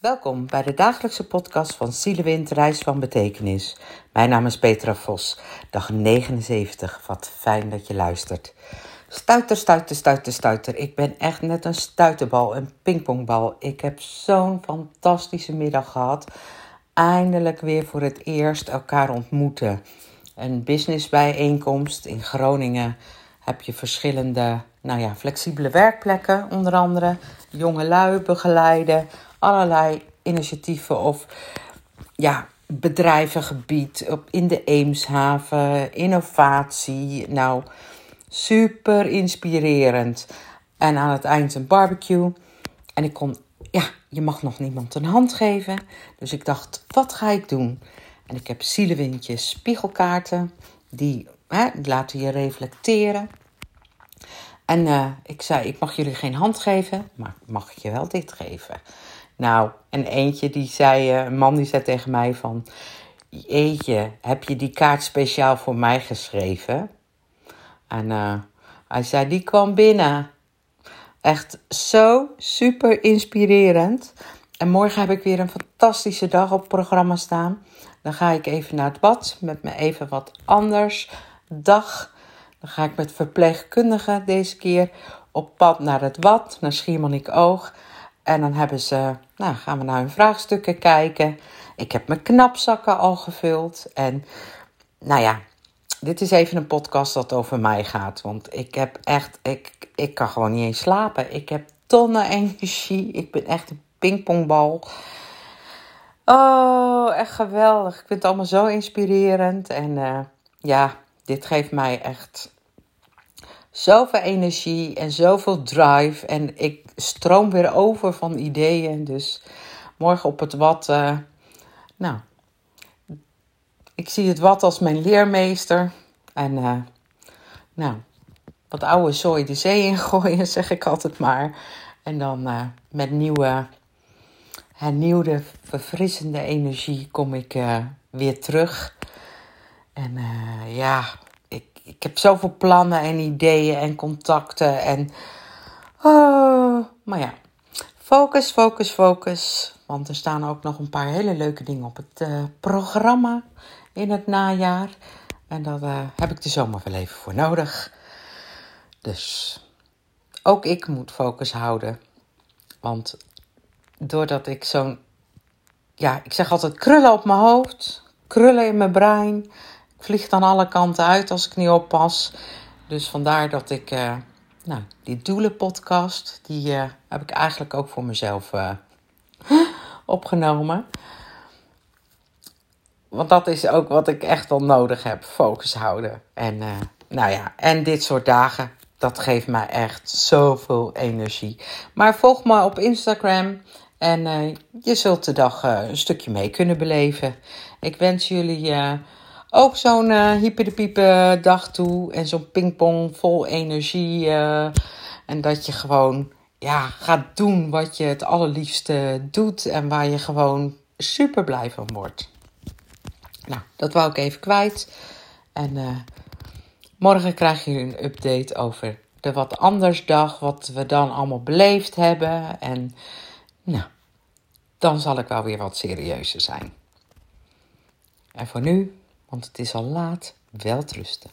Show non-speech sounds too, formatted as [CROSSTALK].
Welkom bij de dagelijkse podcast van Zielewind Reis van Betekenis. Mijn naam is Petra Vos, dag 79. Wat fijn dat je luistert. Stuiter, stuiter, stuiter, stuiter. Ik ben echt net een stuiterbal, een pingpongbal. Ik heb zo'n fantastische middag gehad. Eindelijk weer voor het eerst elkaar ontmoeten. Een businessbijeenkomst in Groningen heb je verschillende, nou ja, flexibele werkplekken, onder andere jonge lui begeleiden, allerlei initiatieven of ja, bedrijvengebied op, in de Eemshaven, innovatie. Nou, super inspirerend. En aan het eind een barbecue. En ik kon, ja, je mag nog niemand een hand geven. Dus ik dacht, wat ga ik doen? En ik heb zielewindjes spiegelkaarten. Die, hè, laten je reflecteren. En uh, ik zei, ik mag jullie geen hand geven, maar mag ik je wel dit geven? Nou, en eentje die zei, uh, een man die zei tegen mij van... Eetje, heb je die kaart speciaal voor mij geschreven? En uh, hij zei, die kwam binnen. Echt zo super inspirerend. En morgen heb ik weer een fantastische dag op het programma staan. Dan ga ik even naar het bad met me even wat anders dag. Dan ga ik met verpleegkundigen deze keer op pad naar het Wat, naar Schiermonnik Oog. En dan hebben ze, nou, gaan we naar hun vraagstukken kijken. Ik heb mijn knapzakken al gevuld. En nou ja, dit is even een podcast dat over mij gaat. Want ik heb echt, ik, ik kan gewoon niet eens slapen. Ik heb tonnen energie. Ik ben echt een pingpongbal. Oh, echt geweldig. Ik vind het allemaal zo inspirerend. En uh, ja, dit geeft mij echt zoveel energie en zoveel drive. En ik stroom weer over van ideeën. Dus morgen op het wat. Uh, nou, ik zie het wat als mijn leermeester. En uh, nou, wat oude zooi de zee ingooien, [LAUGHS] zeg ik altijd maar. En dan uh, met nieuwe, hernieuwde, verfrissende energie kom ik weer terug. En ja, ik heb zoveel plannen en ideeën en contacten. En, oh, maar ja, focus, focus, focus. Want er staan ook nog een paar hele leuke dingen op het uh, programma in het najaar. En daar uh, heb ik de zomer wel even voor nodig. Dus ook ik moet focus houden. Want doordat ik zo'n, ja, ik zeg altijd krullen op mijn hoofd, krullen in mijn brein vliegt aan alle kanten uit als ik niet oppas. Dus vandaar dat ik, uh, nou, die doelenpodcast, die uh, heb ik eigenlijk ook voor mezelf uh, [LAUGHS] opgenomen. Want dat is ook wat ik echt wel nodig heb, focus houden. En nou ja, en dit soort dagen, dat geeft mij echt zoveel energie. Maar volg me op Instagram en je zult de dag een stukje mee kunnen beleven. Ik wens jullie ook zo'n uh, hyper dag toe en zo'n pingpong vol energie. Uh, en dat je gewoon ja, gaat doen wat je het allerliefste doet en waar je gewoon super blij van wordt. Nou, dat wou ik even kwijt. En uh, morgen krijg je een update over de wat anders dag, wat we dan allemaal beleefd hebben. En nou, dan zal ik wel weer wat serieuzer zijn. En voor nu want het is al laat. Welterusten.